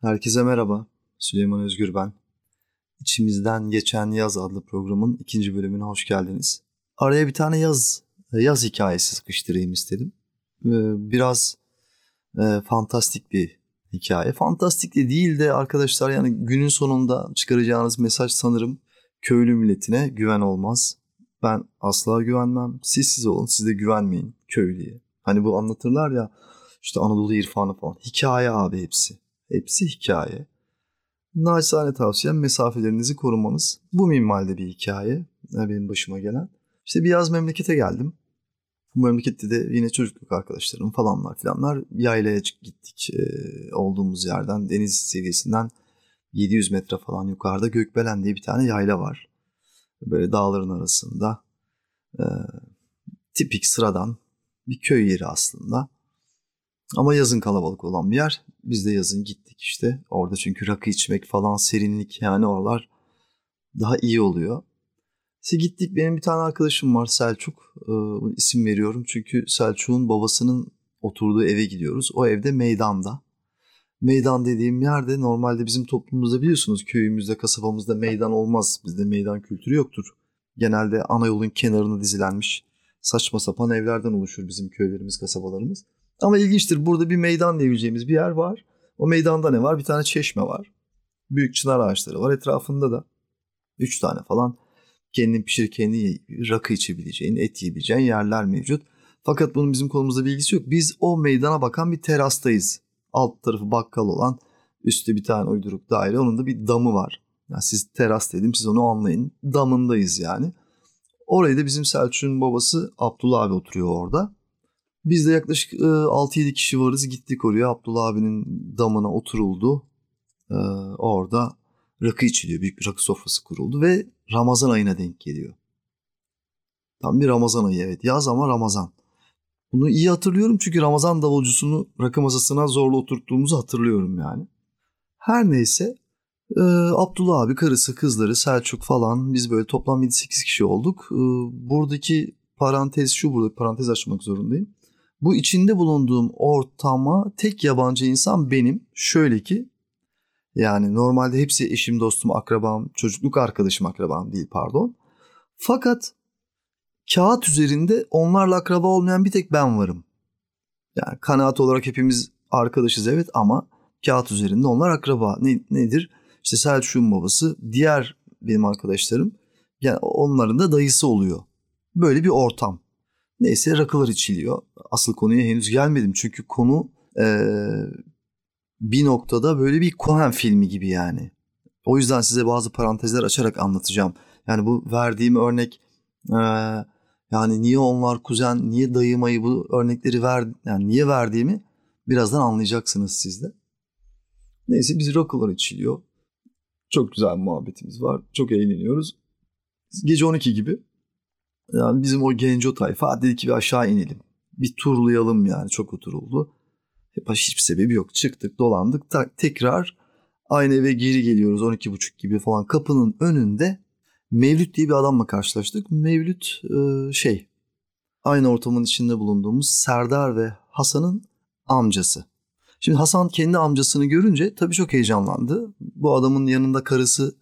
Herkese merhaba. Süleyman Özgür ben. İçimizden Geçen Yaz adlı programın ikinci bölümüne hoş geldiniz. Araya bir tane yaz yaz hikayesi sıkıştırayım istedim. Ee, biraz e, fantastik bir hikaye. Fantastik de değil de arkadaşlar yani günün sonunda çıkaracağınız mesaj sanırım köylü milletine güven olmaz. Ben asla güvenmem. Siz siz olun siz de güvenmeyin köylüye. Hani bu anlatırlar ya işte Anadolu irfanı falan. Hikaye abi hepsi. Hepsi hikaye. Naçizane tavsiyem mesafelerinizi korumanız. Bu minvalde bir hikaye benim başıma gelen. İşte bir yaz memlekete geldim. Bu memlekette de yine çocukluk arkadaşlarım falanlar filanlar yaylaya gittik. Ee, olduğumuz yerden deniz seviyesinden 700 metre falan yukarıda Gökbelen diye bir tane yayla var. Böyle dağların arasında. Ee, tipik sıradan bir köy yeri aslında. Ama yazın kalabalık olan bir yer. Biz de yazın gittik işte. Orada çünkü rakı içmek falan serinlik yani oralar daha iyi oluyor. İşte gittik benim bir tane arkadaşım var Selçuk. Ee, isim veriyorum çünkü Selçuk'un babasının oturduğu eve gidiyoruz. O evde meydanda. Meydan dediğim yerde normalde bizim toplumumuzda biliyorsunuz köyümüzde, kasabamızda meydan olmaz. Bizde meydan kültürü yoktur. Genelde ana yolun kenarına dizilenmiş saçma sapan evlerden oluşur bizim köylerimiz, kasabalarımız. Ama ilginçtir burada bir meydan diyebileceğimiz bir yer var. O meydanda ne var? Bir tane çeşme var. Büyük çınar ağaçları var. Etrafında da üç tane falan kendin pişir kendin rakı içebileceğin, et yiyebileceğin yerler mevcut. Fakat bunun bizim konumuzda bilgisi yok. Biz o meydana bakan bir terastayız. Alt tarafı bakkal olan üstte bir tane uyduruk daire. Onun da bir damı var. Yani siz teras dedim siz onu anlayın. Damındayız yani. Orayı da bizim Selçuk'un babası Abdullah abi oturuyor orada. Biz de yaklaşık 6-7 kişi varız. Gittik oraya. Abdullah abinin damına oturuldu. Orada rakı içiliyor. Büyük bir rakı sofrası kuruldu ve Ramazan ayına denk geliyor. Tam bir Ramazan ayı evet. Yaz ama Ramazan. Bunu iyi hatırlıyorum çünkü Ramazan davulcusunu rakı masasına zorla oturttuğumuzu hatırlıyorum yani. Her neyse e, Abdullah abi, karısı, kızları, Selçuk falan biz böyle toplam 7-8 kişi olduk. E, buradaki parantez şu burada parantez açmak zorundayım. Bu içinde bulunduğum ortama tek yabancı insan benim. Şöyle ki yani normalde hepsi eşim, dostum, akrabam, çocukluk arkadaşım akrabam değil pardon. Fakat kağıt üzerinde onlarla akraba olmayan bir tek ben varım. Yani kanaat olarak hepimiz arkadaşız evet ama kağıt üzerinde onlar akraba. Ne, nedir? İşte Selçuk'un babası, diğer benim arkadaşlarım yani onların da dayısı oluyor. Böyle bir ortam. Neyse rakılar içiliyor. Asıl konuya henüz gelmedim çünkü konu e, bir noktada böyle bir Cohen filmi gibi yani. O yüzden size bazı parantezler açarak anlatacağım. Yani bu verdiğim örnek e, yani niye onlar kuzen, niye dayımayı bu örnekleri ver, yani niye verdiğimi birazdan anlayacaksınız siz de. Neyse biz rakılar içiliyor. Çok güzel muhabbetimiz var. Çok eğleniyoruz. Gece 12 gibi yani bizim o genco tayfa dedi ki bir aşağı inelim. Bir turlayalım yani çok oturuldu. Hep hiçbir sebebi yok. Çıktık dolandık ta- tekrar aynı eve geri geliyoruz 12.30 gibi falan kapının önünde Mevlüt diye bir adamla karşılaştık. Mevlüt e, şey aynı ortamın içinde bulunduğumuz Serdar ve Hasan'ın amcası. Şimdi Hasan kendi amcasını görünce tabii çok heyecanlandı. Bu adamın yanında karısı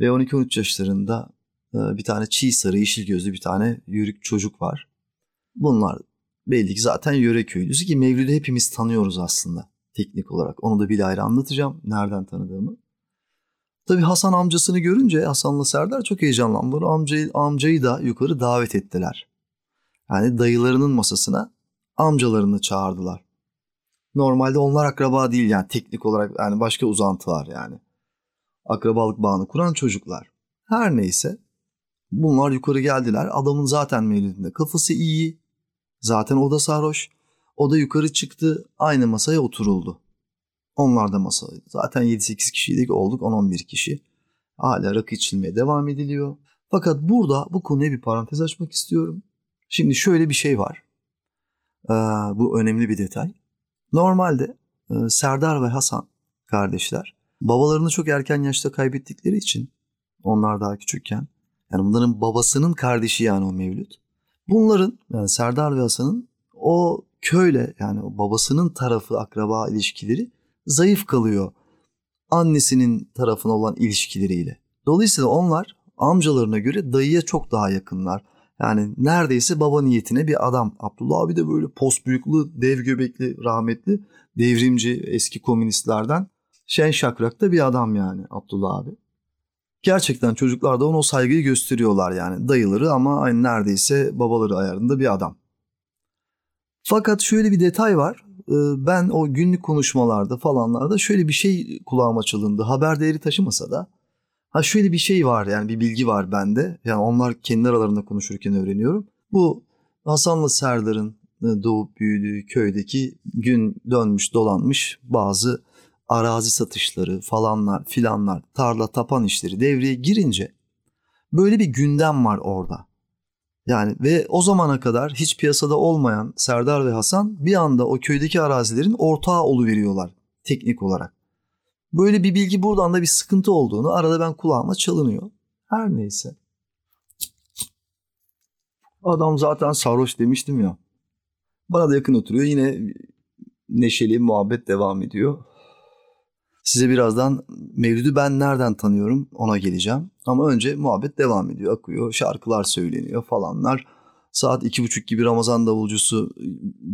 ve 12-13 yaşlarında bir tane çiğ sarı yeşil gözlü bir tane yörük çocuk var. Bunlar belli ki zaten yöre köylüsü ki Mevlüt'ü hepimiz tanıyoruz aslında teknik olarak. Onu da bir ayrı anlatacağım nereden tanıdığımı. Tabii Hasan amcasını görünce Hasan'la Serdar çok heyecanlandılar. Amcayı, amcayı da yukarı davet ettiler. Yani dayılarının masasına amcalarını çağırdılar. Normalde onlar akraba değil yani teknik olarak yani başka uzantılar yani. Akrabalık bağını kuran çocuklar. Her neyse Bunlar yukarı geldiler. Adamın zaten mevlidinde kafası iyi. Zaten o da sarhoş. O da yukarı çıktı. Aynı masaya oturuldu. Onlar da masaydı. Zaten 7-8 kişiydik olduk 10-11 kişi. Hala rakı içilmeye devam ediliyor. Fakat burada bu konuya bir parantez açmak istiyorum. Şimdi şöyle bir şey var. Ee, bu önemli bir detay. Normalde e, Serdar ve Hasan kardeşler babalarını çok erken yaşta kaybettikleri için onlar daha küçükken yani bunların babasının kardeşi yani o Mevlüt. Bunların yani Serdar ve Hasan'ın o köyle yani o babasının tarafı akraba ilişkileri zayıf kalıyor. annesinin tarafına olan ilişkileriyle. Dolayısıyla onlar amcalarına göre dayıya çok daha yakınlar. Yani neredeyse baba niyetine bir adam. Abdullah abi de böyle post büyüklü, dev göbekli, rahmetli, devrimci, eski komünistlerden şen şakrakta bir adam yani Abdullah abi. Gerçekten çocuklar da ona o saygıyı gösteriyorlar yani dayıları ama aynı neredeyse babaları ayarında bir adam. Fakat şöyle bir detay var. Ee, ben o günlük konuşmalarda falanlarda şöyle bir şey kulağıma çalındı. Haber değeri taşımasa da. Ha şöyle bir şey var yani bir bilgi var bende. Yani onlar kendi aralarında konuşurken öğreniyorum. Bu Hasan'la Serdar'ın e, doğup büyüdüğü köydeki gün dönmüş dolanmış bazı arazi satışları falanlar filanlar tarla tapan işleri devreye girince böyle bir gündem var orada. Yani ve o zamana kadar hiç piyasada olmayan Serdar ve Hasan bir anda o köydeki arazilerin ortağı oluveriyorlar teknik olarak. Böyle bir bilgi buradan da bir sıkıntı olduğunu arada ben kulağıma çalınıyor. Her neyse. Adam zaten sarhoş demiştim ya. Bana da yakın oturuyor. Yine neşeli muhabbet devam ediyor. Size birazdan Mevlüt'ü ben nereden tanıyorum ona geleceğim. Ama önce muhabbet devam ediyor, akıyor, şarkılar söyleniyor falanlar. Saat iki buçuk gibi Ramazan davulcusu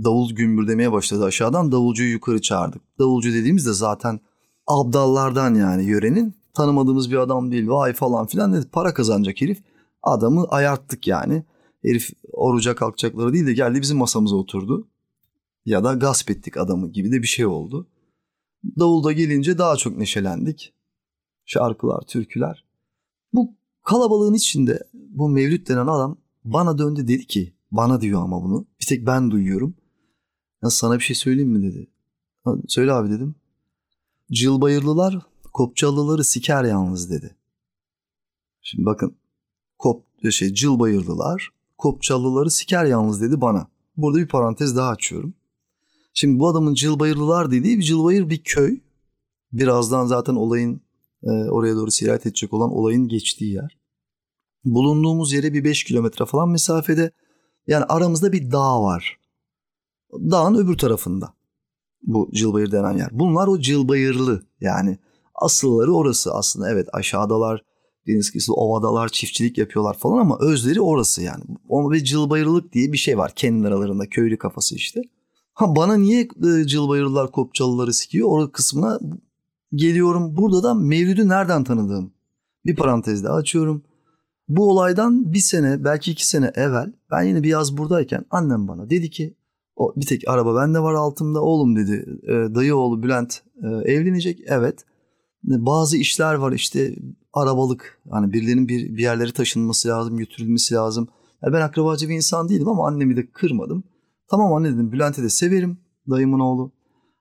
davul gümbürdemeye başladı aşağıdan. Davulcuyu yukarı çağırdık. Davulcu dediğimizde zaten abdallardan yani yörenin. Tanımadığımız bir adam değil vay falan filan dedi. Para kazanacak herif. Adamı ayarttık yani. Herif oruca kalkacakları değil de geldi bizim masamıza oturdu. Ya da gasp ettik adamı gibi de bir şey oldu. Davulda gelince daha çok neşelendik. Şarkılar, türküler. Bu kalabalığın içinde bu Mevlüt denen adam bana döndü dedi ki bana diyor ama bunu. Bir tek ben duyuyorum. Ya sana bir şey söyleyeyim mi dedi. Söyle abi dedim. Cılbayırlılar Kopçalıları siker yalnız dedi. Şimdi bakın kop şey Cılbayırlılar Kopçalıları siker yalnız dedi bana. Burada bir parantez daha açıyorum. Şimdi bu adamın Cılbayırlılar dediği bir Cılbayır bir köy. Birazdan zaten olayın e, oraya doğru sirayet edecek olan olayın geçtiği yer. Bulunduğumuz yere bir 5 kilometre falan mesafede yani aramızda bir dağ var. Dağın öbür tarafında bu Cılbayır denen yer. Bunlar o Cılbayırlı yani asılları orası aslında evet aşağıdalar deniz kıyısı ovadalar çiftçilik yapıyorlar falan ama özleri orası yani. Onu bir Cılbayırlılık diye bir şey var kendi aralarında köylü kafası işte. Ha bana niye e, Cılbayırlılar Kopçalıları sikiyor? O kısmına geliyorum. Burada da Mevlüt'ü nereden tanıdığım. Bir parantez daha açıyorum. Bu olaydan bir sene belki iki sene evvel ben yine bir yaz buradayken annem bana dedi ki o bir tek araba bende var altımda oğlum dedi e, dayı oğlu Bülent e, evlenecek evet bazı işler var işte arabalık hani birilerinin bir, bir yerlere taşınması lazım götürülmesi lazım. Yani ben akrabacı bir insan değilim ama annemi de kırmadım. Tamam anne dedim Bülent'i de severim dayımın oğlu.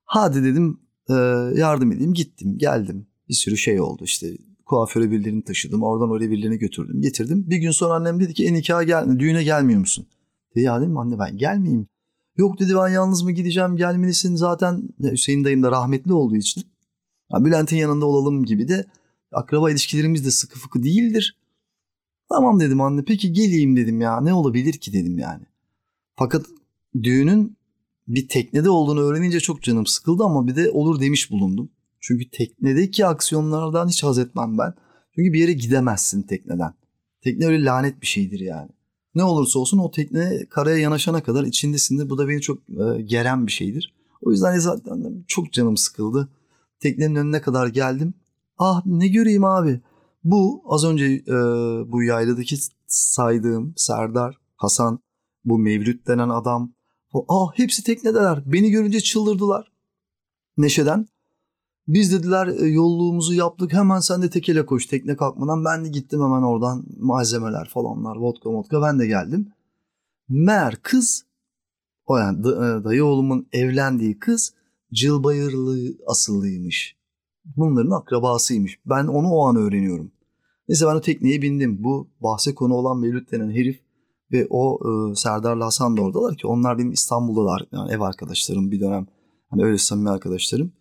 Hadi dedim e, yardım edeyim gittim geldim bir sürü şey oldu işte kuaföre birilerini taşıdım oradan oraya birilerini götürdüm getirdim. Bir gün sonra annem dedi ki en nikaha gel düğüne gelmiyor musun? Dedi ya dedim anne ben gelmeyeyim. Yok dedi ben yalnız mı gideceğim gelmelisin zaten Hüseyin dayım da rahmetli olduğu için. Ya Bülent'in yanında olalım gibi de akraba ilişkilerimiz de sıkı fıkı değildir. Tamam dedim anne peki geleyim dedim ya ne olabilir ki dedim yani. Fakat düğünün bir teknede olduğunu öğrenince çok canım sıkıldı ama bir de olur demiş bulundum. Çünkü teknedeki aksiyonlardan hiç haz etmem ben. Çünkü bir yere gidemezsin tekneden. Tekne öyle lanet bir şeydir yani. Ne olursa olsun o tekne karaya yanaşana kadar içindesin Bu da beni çok e, geren bir şeydir. O yüzden zaten çok canım sıkıldı. Teknenin önüne kadar geldim. Ah ne göreyim abi. Bu az önce e, bu yayladaki saydığım Serdar, Hasan, bu Mevlüt denen adam. Ah hepsi teknedeler. Beni görünce çıldırdılar. Neşeden. Biz dediler e, yolluğumuzu yaptık hemen sen de tekele koş tekne kalkmadan. Ben de gittim hemen oradan malzemeler falanlar vodka vodka ben de geldim. Mer kız o yani e, dayı oğlumun evlendiği kız Cılbayırlı asıllıymış. Bunların akrabasıymış. Ben onu o an öğreniyorum. Neyse ben o tekneye bindim. Bu bahse konu olan Mevlüt denen herif ve o e, Serdar'la Hasan da oradalar ki onlar benim İstanbul'dalar. Yani ev arkadaşlarım bir dönem. Hani öyle samimi arkadaşlarım.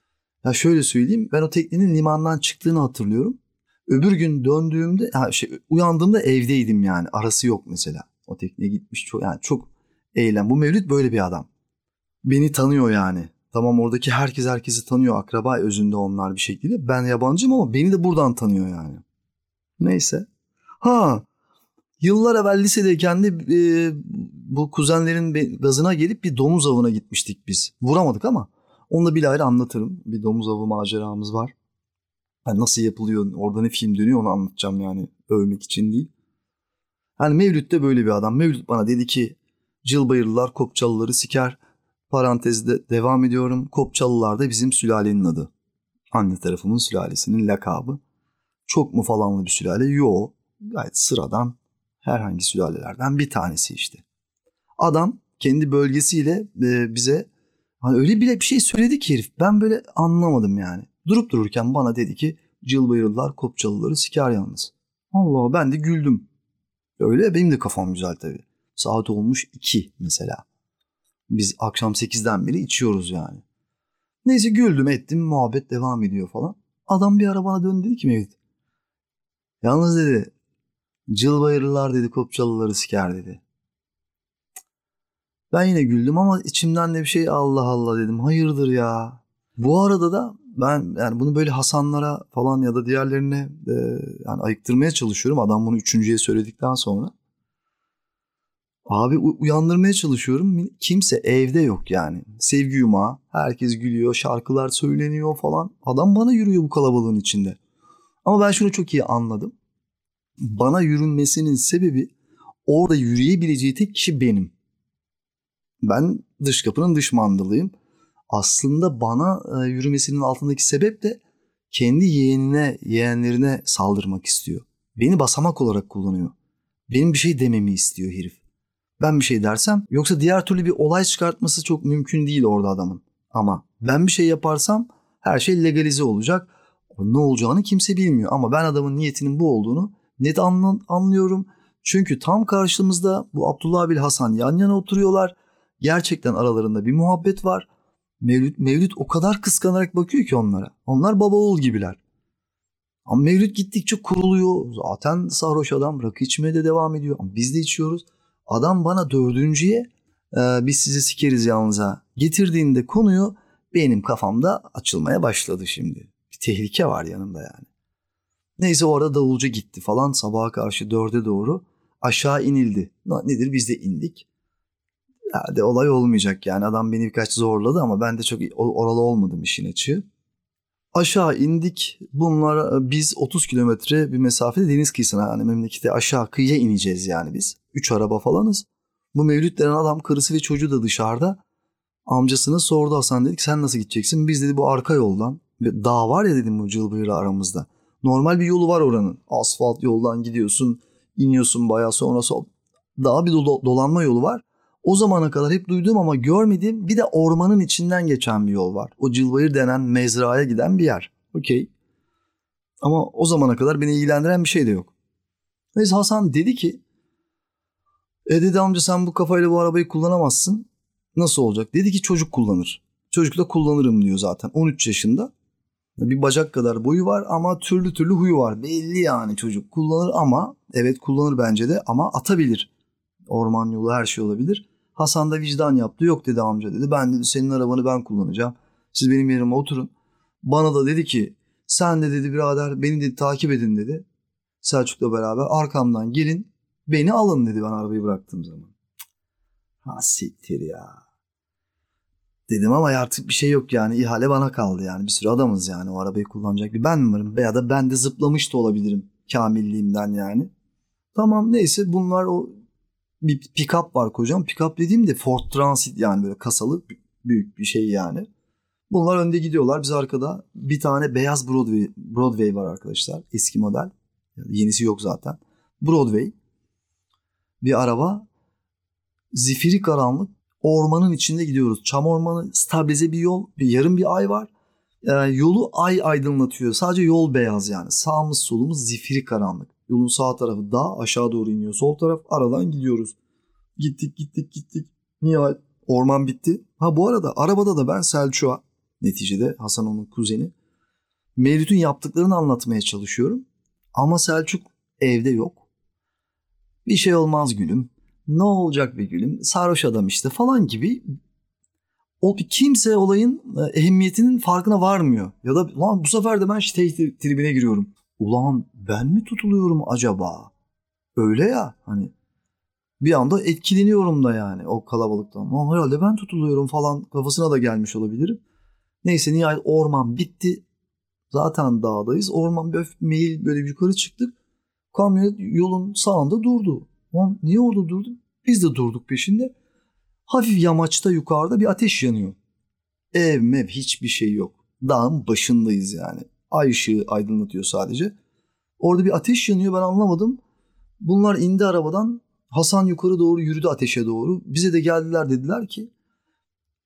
Ya şöyle söyleyeyim ben o teknenin limandan çıktığını hatırlıyorum. Öbür gün döndüğümde ha şey uyandığımda evdeydim yani arası yok mesela. O tekneye gitmiş çok yani çok eğlen. Bu Mevlüt böyle bir adam. Beni tanıyor yani Tamam oradaki herkes herkesi tanıyor. Akraba özünde onlar bir şekilde. Ben yabancıyım ama beni de buradan tanıyor yani. Neyse. Ha yıllar evvel lisedeyken de e, bu kuzenlerin gazına gelip bir domuz avına gitmiştik biz. Vuramadık ama onu da bir ayrı anlatırım. Bir domuz avı maceramız var. Yani nasıl yapılıyor, orada ne film dönüyor onu anlatacağım yani. Övmek için değil. Yani Mevlüt de böyle bir adam. Mevlüt bana dedi ki Cılbayırlılar Kopçalıları siker. Parantezde devam ediyorum. Kopçalılar da bizim sülalenin adı. Anne tarafımın sülalesinin lakabı. Çok mu falanlı bir sülale? Yo. Gayet sıradan herhangi sülalelerden bir tanesi işte. Adam kendi bölgesiyle e, bize hani öyle bile bir şey söyledi ki herif. Ben böyle anlamadım yani. Durup dururken bana dedi ki Cılbayırlılar Kopçalıları siker yalnız. Allah ben de güldüm. Öyle benim de kafam güzel tabii. Saat olmuş 2 mesela. Biz akşam 8'den beri içiyoruz yani. Neyse güldüm ettim muhabbet devam ediyor falan. Adam bir ara bana döndü dedi ki Mevlüt. Yalnız dedi cılbayırlılar dedi kopçalıları siker dedi. Ben yine güldüm ama içimden de bir şey Allah Allah dedim. Hayırdır ya. Bu arada da ben yani bunu böyle Hasanlara falan ya da diğerlerine e, yani ayıktırmaya çalışıyorum. Adam bunu üçüncüye söyledikten sonra. Abi uyandırmaya çalışıyorum. Kimse evde yok yani. Sevgi yumağı. Herkes gülüyor. Şarkılar söyleniyor falan. Adam bana yürüyor bu kalabalığın içinde. Ama ben şunu çok iyi anladım. Bana yürünmesinin sebebi orada yürüyebileceği tek kişi benim. Ben dış kapının dış mandalıyım. Aslında bana e, yürümesinin altındaki sebep de kendi yeğenine, yeğenlerine saldırmak istiyor. Beni basamak olarak kullanıyor. Benim bir şey dememi istiyor herif ben bir şey dersem yoksa diğer türlü bir olay çıkartması çok mümkün değil orada adamın. Ama ben bir şey yaparsam her şey legalize olacak. Ne olacağını kimse bilmiyor ama ben adamın niyetinin bu olduğunu net anlıyorum. Çünkü tam karşımızda bu Abdullah Bil Hasan yan yana oturuyorlar. Gerçekten aralarında bir muhabbet var. Mevlüt, Mevlüt o kadar kıskanarak bakıyor ki onlara. Onlar baba oğul gibiler. Ama Mevlüt gittikçe kuruluyor. Zaten sarhoş adam rakı içmeye de devam ediyor. Ama biz de içiyoruz. Adam bana dördüncüye e, biz sizi sikeriz yalnız'a getirdiğinde konuyu benim kafamda açılmaya başladı şimdi. Bir tehlike var yanımda yani. Neyse orada davulcu gitti falan sabaha karşı dörde doğru aşağı inildi. Nedir biz de indik. Hadi olay olmayacak yani adam beni birkaç zorladı ama ben de çok oralı olmadım işin açığı. Aşağı indik. Bunlar biz 30 kilometre bir mesafede deniz kıyısına yani memlekete aşağı kıyıya ineceğiz yani biz. Üç araba falanız. Bu Mevlüt denen adam karısı ve çocuğu da dışarıda. Amcasına sordu Hasan dedik sen nasıl gideceksin? Biz dedi bu arka yoldan. Dağ var ya dedim bu Cılbıyır'la aramızda. Normal bir yolu var oranın. Asfalt yoldan gidiyorsun. iniyorsun bayağı sonra. Daha bir do- dolanma yolu var. O zamana kadar hep duyduğum ama görmediğim bir de ormanın içinden geçen bir yol var. O Cılbayır denen mezraya giden bir yer. Okey. Ama o zamana kadar beni ilgilendiren bir şey de yok. Neyse Hasan dedi ki e dedi amca sen bu kafayla bu arabayı kullanamazsın. Nasıl olacak? Dedi ki çocuk kullanır. Çocukla kullanırım diyor zaten. 13 yaşında. Bir bacak kadar boyu var ama türlü türlü huyu var. Belli yani çocuk kullanır ama evet kullanır bence de ama atabilir. Orman yolu her şey olabilir. Hasan da vicdan yaptı. Yok dedi amca dedi. Ben dedi senin arabanı ben kullanacağım. Siz benim yerime oturun. Bana da dedi ki sen de dedi birader beni dedi takip edin dedi. Selçuk'la beraber arkamdan gelin beni alın dedi ben arabayı bıraktığım zaman. Ha siktir ya. Dedim ama artık bir şey yok yani ihale bana kaldı yani bir sürü adamız yani o arabayı kullanacak bir ben varım veya da ben de zıplamış da olabilirim kamilliğimden yani. Tamam neyse bunlar o bir pick-up var kocam. Pick-up dediğim de Ford Transit yani böyle kasalı büyük bir şey yani. Bunlar önde gidiyorlar. Biz arkada bir tane beyaz Broadway, Broadway var arkadaşlar. Eski model. Yenisi yok zaten. Broadway. Bir araba. Zifiri karanlık. Ormanın içinde gidiyoruz. Çam ormanı stabilize bir yol. Bir yarım bir ay var. Yani yolu ay aydınlatıyor. Sadece yol beyaz yani. Sağımız solumuz zifiri karanlık. Yolun sağ tarafı dağ aşağı doğru iniyor. Sol taraf aradan gidiyoruz. Gittik gittik gittik. Nihayet orman bitti. Ha bu arada arabada da ben Selçuk'a neticede Hasan onun kuzeni. Mevlüt'ün yaptıklarını anlatmaya çalışıyorum. Ama Selçuk evde yok. Bir şey olmaz gülüm. Ne olacak bir gülüm? Sarhoş adam işte falan gibi O kimse olayın e, ehemmiyetinin farkına varmıyor. Ya da lan bu sefer de ben şey tribine giriyorum. Ulan ben mi tutuluyorum acaba? Öyle ya hani bir anda etkileniyorum da yani o kalabalıktan. Lan herhalde ben tutuluyorum falan kafasına da gelmiş olabilirim. Neyse nihayet orman bitti. Zaten dağdayız. Orman bir meyil böyle yukarı çıktık. Kamyonet yolun sağında durdu. Lan niye orada durdu? Biz de durduk peşinde. Hafif yamaçta yukarıda bir ateş yanıyor. Ev mev hiçbir şey yok. Dağın başındayız yani. Ay ışığı aydınlatıyor sadece. Orada bir ateş yanıyor ben anlamadım. Bunlar indi arabadan. Hasan yukarı doğru yürüdü ateşe doğru. Bize de geldiler dediler ki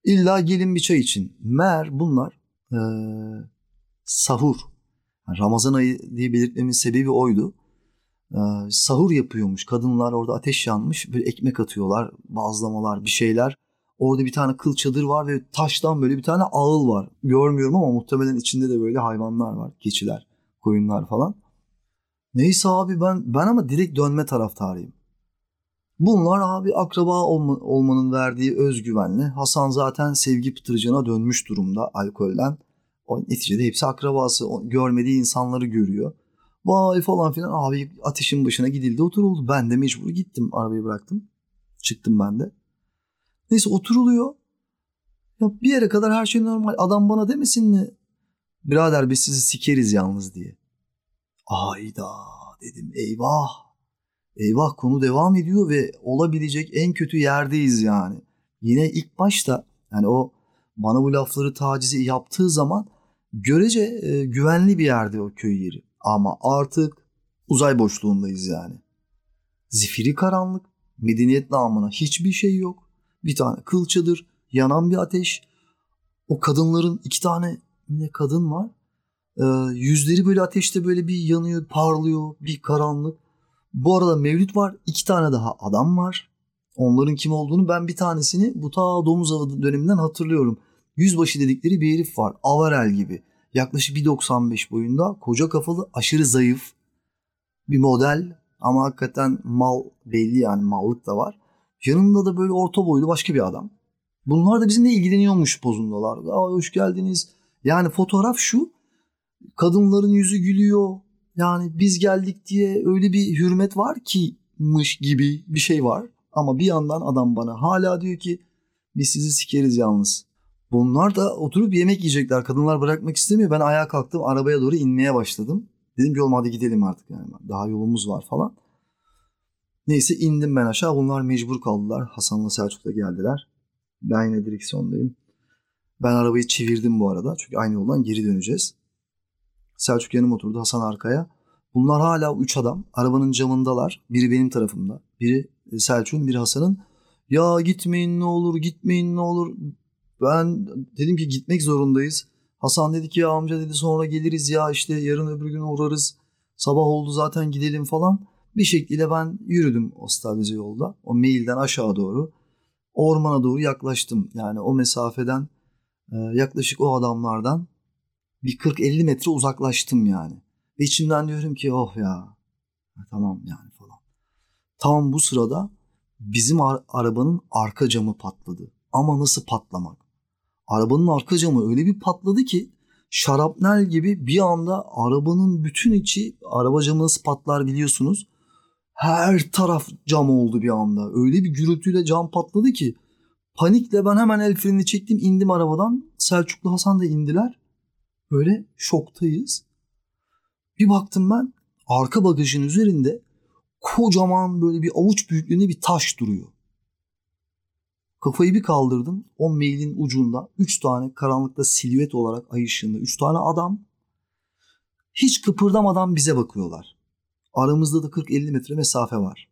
illa gelin bir çay için. Mer bunlar ee, sahur. Ramazan ayı diye belirtmemin sebebi oydu. Ee, sahur yapıyormuş. Kadınlar orada ateş yanmış. Böyle ekmek atıyorlar. Bazlamalar bir şeyler. Orada bir tane kıl çadır var ve taştan böyle bir tane ağıl var. Görmüyorum ama muhtemelen içinde de böyle hayvanlar var. Keçiler, koyunlar falan. Neyse abi ben ben ama direkt dönme taraftarıyım. Bunlar abi akraba olma, olmanın verdiği özgüvenle Hasan zaten sevgi pıtırcına dönmüş durumda alkolden. O neticede hepsi akrabası. O, görmediği insanları görüyor. Vay falan filan abi ateşin başına gidildi oturuldu. Ben de mecbur gittim arabayı bıraktım. Çıktım ben de. Neyse oturuluyor. Ya bir yere kadar her şey normal. Adam bana demesin mi? Birader biz sizi sikeriz yalnız diye. Ayda dedim eyvah. Eyvah konu devam ediyor ve olabilecek en kötü yerdeyiz yani. Yine ilk başta yani o bana bu lafları tacizi yaptığı zaman görece e, güvenli bir yerde o köy yeri. Ama artık uzay boşluğundayız yani. Zifiri karanlık, medeniyet namına hiçbir şey yok. Bir tane kıl çadır, yanan bir ateş. O kadınların iki tane ne kadın var. Ee, yüzleri böyle ateşte böyle bir yanıyor, parlıyor, bir karanlık. Bu arada Mevlüt var, iki tane daha adam var. Onların kim olduğunu ben bir tanesini bu ta domuz avı döneminden hatırlıyorum. Yüzbaşı dedikleri bir herif var. Avarel gibi. Yaklaşık 1.95 boyunda. Koca kafalı, aşırı zayıf bir model. Ama hakikaten mal belli yani mallık da var. Yanında da böyle orta boylu başka bir adam. Bunlar da bizimle ilgileniyormuş pozundalar. Aa, hoş geldiniz. Yani fotoğraf şu. Kadınların yüzü gülüyor. Yani biz geldik diye öyle bir hürmet var ki mış gibi bir şey var. Ama bir yandan adam bana hala diyor ki biz sizi sikeriz yalnız. Bunlar da oturup yemek yiyecekler. Kadınlar bırakmak istemiyor. Ben ayağa kalktım. Arabaya doğru inmeye başladım. Dedim ki olmadı gidelim artık yani. Daha yolumuz var falan. Neyse indim ben aşağı. Bunlar mecbur kaldılar. Hasan'la Selçuk da geldiler. Ben yine direksiyondayım. Ben arabayı çevirdim bu arada. Çünkü aynı yoldan geri döneceğiz. Selçuk yanıma oturdu. Hasan arkaya. Bunlar hala üç adam. Arabanın camındalar. Biri benim tarafımda. Biri Selçuk'un, biri Hasan'ın. Ya gitmeyin ne olur, gitmeyin ne olur. Ben dedim ki gitmek zorundayız. Hasan dedi ki ya amca dedi sonra geliriz ya işte yarın öbür gün uğrarız. Sabah oldu zaten gidelim falan. Bir şekilde ben yürüdüm o stabilize yolda. O mailden aşağı doğru. Ormana doğru yaklaştım. Yani o mesafeden e, yaklaşık o adamlardan bir 40-50 metre uzaklaştım yani. Ve içimden diyorum ki oh ya tamam yani falan. Tam bu sırada bizim arabanın arka camı patladı. Ama nasıl patlamak? Arabanın arka camı öyle bir patladı ki şarapnel gibi bir anda arabanın bütün içi araba camı nasıl patlar biliyorsunuz. Her taraf cam oldu bir anda. Öyle bir gürültüyle cam patladı ki panikle ben hemen el frenini çektim indim arabadan. Selçuklu Hasan da indiler. Böyle şoktayız. Bir baktım ben arka bagajın üzerinde kocaman böyle bir avuç büyüklüğünde bir taş duruyor. Kafayı bir kaldırdım. O mailin ucunda 3 tane karanlıkta silüet olarak ay ışığında 3 tane adam hiç kıpırdamadan bize bakıyorlar. Aramızda da 40-50 metre mesafe var.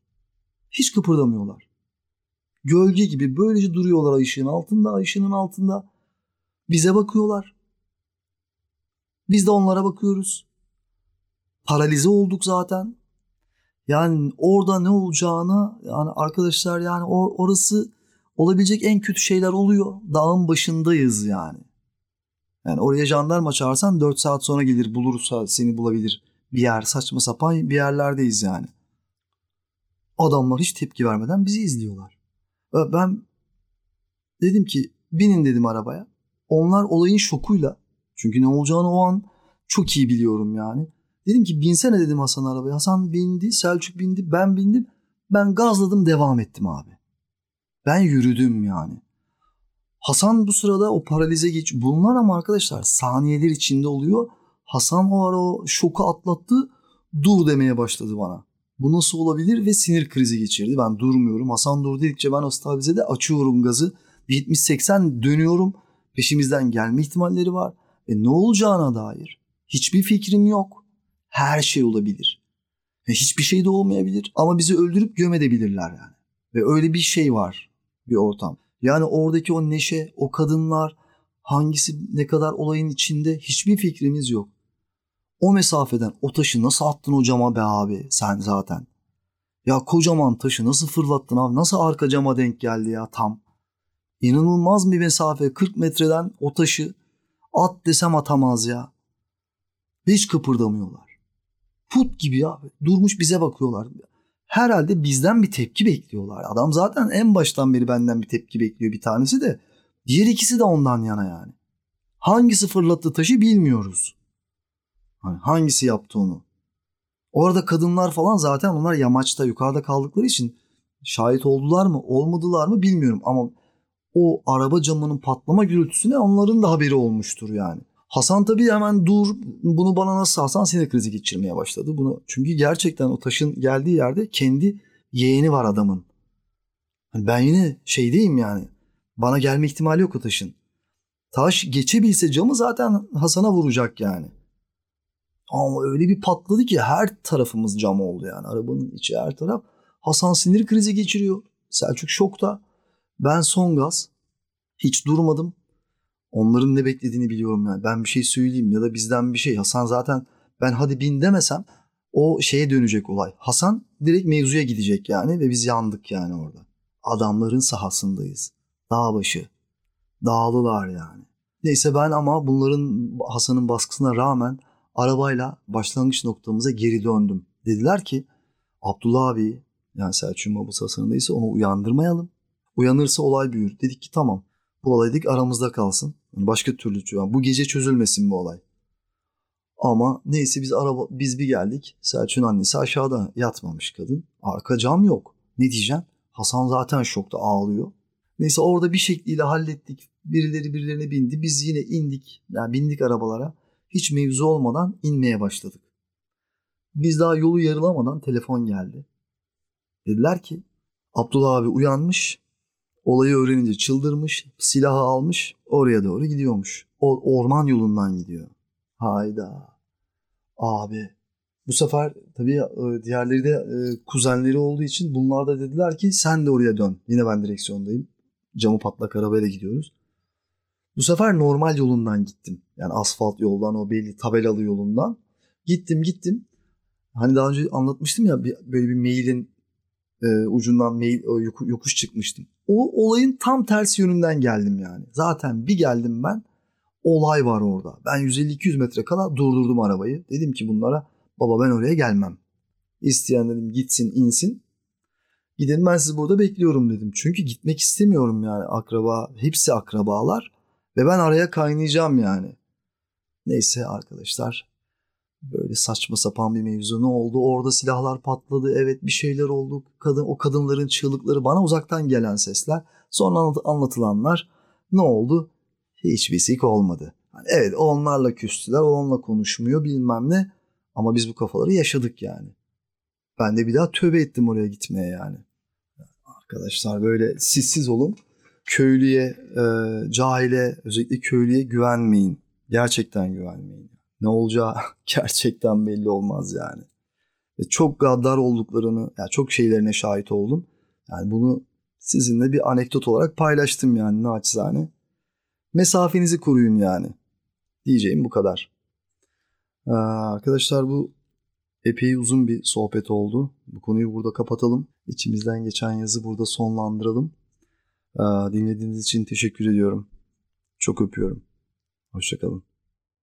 Hiç kıpırdamıyorlar. Gölge gibi böylece duruyorlar ay ışığın altında, ay ışığının altında. Bize bakıyorlar. Biz de onlara bakıyoruz. Paralize olduk zaten. Yani orada ne olacağını yani arkadaşlar yani or, orası olabilecek en kötü şeyler oluyor. Dağın başındayız yani. Yani oraya jandarma çağırsan 4 saat sonra gelir bulursa seni bulabilir. Bir yer saçma sapan bir yerlerdeyiz yani. Adamlar hiç tepki vermeden bizi izliyorlar. Ben dedim ki Binin dedim arabaya. Onlar olayın şokuyla çünkü ne olacağını o an çok iyi biliyorum yani. Dedim ki binsene dedim Hasan arabaya. Hasan bindi, Selçuk bindi, ben bindim. Ben gazladım devam ettim abi. Ben yürüdüm yani. Hasan bu sırada o paralize geç. Bunlar ama arkadaşlar saniyeler içinde oluyor. Hasan o ara o şoku atlattı. Dur demeye başladı bana. Bu nasıl olabilir ve sinir krizi geçirdi. Ben durmuyorum. Hasan dur dedikçe ben o stabilizede açıyorum gazı. 70-80 dönüyorum. Peşimizden gelme ihtimalleri var. E ne olacağına dair hiçbir fikrim yok. Her şey olabilir. E hiçbir şey de olmayabilir ama bizi öldürüp gömedebilirler yani. Ve öyle bir şey var bir ortam. Yani oradaki o neşe, o kadınlar, hangisi ne kadar olayın içinde hiçbir fikrimiz yok. O mesafeden o taşı nasıl attın o cama be abi sen zaten. Ya kocaman taşı nasıl fırlattın abi? Nasıl arka cama denk geldi ya tam? İnanılmaz bir mesafe 40 metreden o taşı at desem atamaz ya. Hiç kıpırdamıyorlar. Put gibi ya. Durmuş bize bakıyorlar. Herhalde bizden bir tepki bekliyorlar. Adam zaten en baştan beri benden bir tepki bekliyor bir tanesi de. Diğer ikisi de ondan yana yani. Hangisi fırlattı taşı bilmiyoruz. Hani hangisi yaptı onu? Orada kadınlar falan zaten onlar yamaçta yukarıda kaldıkları için şahit oldular mı olmadılar mı bilmiyorum ama o araba camının patlama gürültüsüne onların da haberi olmuştur yani. Hasan tabii hemen dur bunu bana nasıl Hasan sinir krizi geçirmeye başladı. Bunu çünkü gerçekten o taşın geldiği yerde kendi yeğeni var adamın. Hani ben yine şeydeyim yani. Bana gelme ihtimali yok o taşın. Taş geçebilse camı zaten Hasan'a vuracak yani. Ama öyle bir patladı ki her tarafımız cam oldu yani. Arabanın içi her taraf. Hasan sinir krizi geçiriyor. Selçuk şokta. Ben son gaz. Hiç durmadım. Onların ne beklediğini biliyorum yani. Ben bir şey söyleyeyim ya da bizden bir şey. Hasan zaten ben hadi bin demesem o şeye dönecek olay. Hasan direkt mevzuya gidecek yani ve biz yandık yani orada. Adamların sahasındayız. Dağ başı. Dağlılar yani. Neyse ben ama bunların Hasan'ın baskısına rağmen arabayla başlangıç noktamıza geri döndüm. Dediler ki Abdullah abi yani Selçuk'un babası Hasan'ındaysa onu uyandırmayalım. Uyanırsa olay büyür. Dedik ki tamam bu olay dedik aramızda kalsın. Başka türlü yani bu gece çözülmesin bu olay. Ama neyse biz araba biz bir geldik. Selçuk'un annesi aşağıda yatmamış kadın. Arka cam yok. Ne diyeceğim? Hasan zaten şokta ağlıyor. Neyse orada bir şekliyle hallettik. Birileri birilerine bindi. Biz yine indik. Yani bindik arabalara. Hiç mevzu olmadan inmeye başladık. Biz daha yolu yarılamadan telefon geldi. Dediler ki Abdullah abi uyanmış. Olayı öğrenince çıldırmış. Silahı almış. Oraya doğru gidiyormuş. O orman yolundan gidiyor. Hayda. Abi. Bu sefer tabii e, diğerleri de e, kuzenleri olduğu için bunlar da dediler ki sen de oraya dön. Yine ben direksiyondayım. Camı patlak arabayla gidiyoruz. Bu sefer normal yolundan gittim. Yani asfalt yoldan o belli tabelalı yolundan. Gittim gittim. Hani daha önce anlatmıştım ya böyle bir mailin e, ucundan mail yokuş çıkmıştım. O olayın tam tersi yönünden geldim yani. Zaten bir geldim ben olay var orada. Ben 150-200 metre kala durdurdum arabayı. Dedim ki bunlara baba ben oraya gelmem. İsteyen dedim gitsin insin. Gidelim ben sizi burada bekliyorum dedim. Çünkü gitmek istemiyorum yani akraba. Hepsi akrabalar. Ve ben araya kaynayacağım yani. Neyse arkadaşlar. Böyle saçma sapan bir mevzu ne oldu? Orada silahlar patladı. Evet bir şeyler oldu. Kadın o kadınların çığlıkları bana uzaktan gelen sesler. Sonra anlatılanlar ne oldu? Hiçbir sik olmadı. Yani evet onlarla küstüler. Onunla konuşmuyor bilmem ne. Ama biz bu kafaları yaşadık yani. Ben de bir daha tövbe ettim oraya gitmeye yani. Arkadaşlar böyle sissiz olun köylüye, e, cahile, özellikle köylüye güvenmeyin. Gerçekten güvenmeyin. Ne olacağı gerçekten belli olmaz yani. Ve çok gaddar olduklarını, yani çok şeylerine şahit oldum. Yani bunu sizinle bir anekdot olarak paylaştım yani naçizane. Mesafenizi koruyun yani. Diyeceğim bu kadar. Ee, arkadaşlar bu epey uzun bir sohbet oldu. Bu konuyu burada kapatalım. İçimizden geçen yazı burada sonlandıralım. Dinlediğiniz için teşekkür ediyorum. Çok öpüyorum. Hoşçakalın.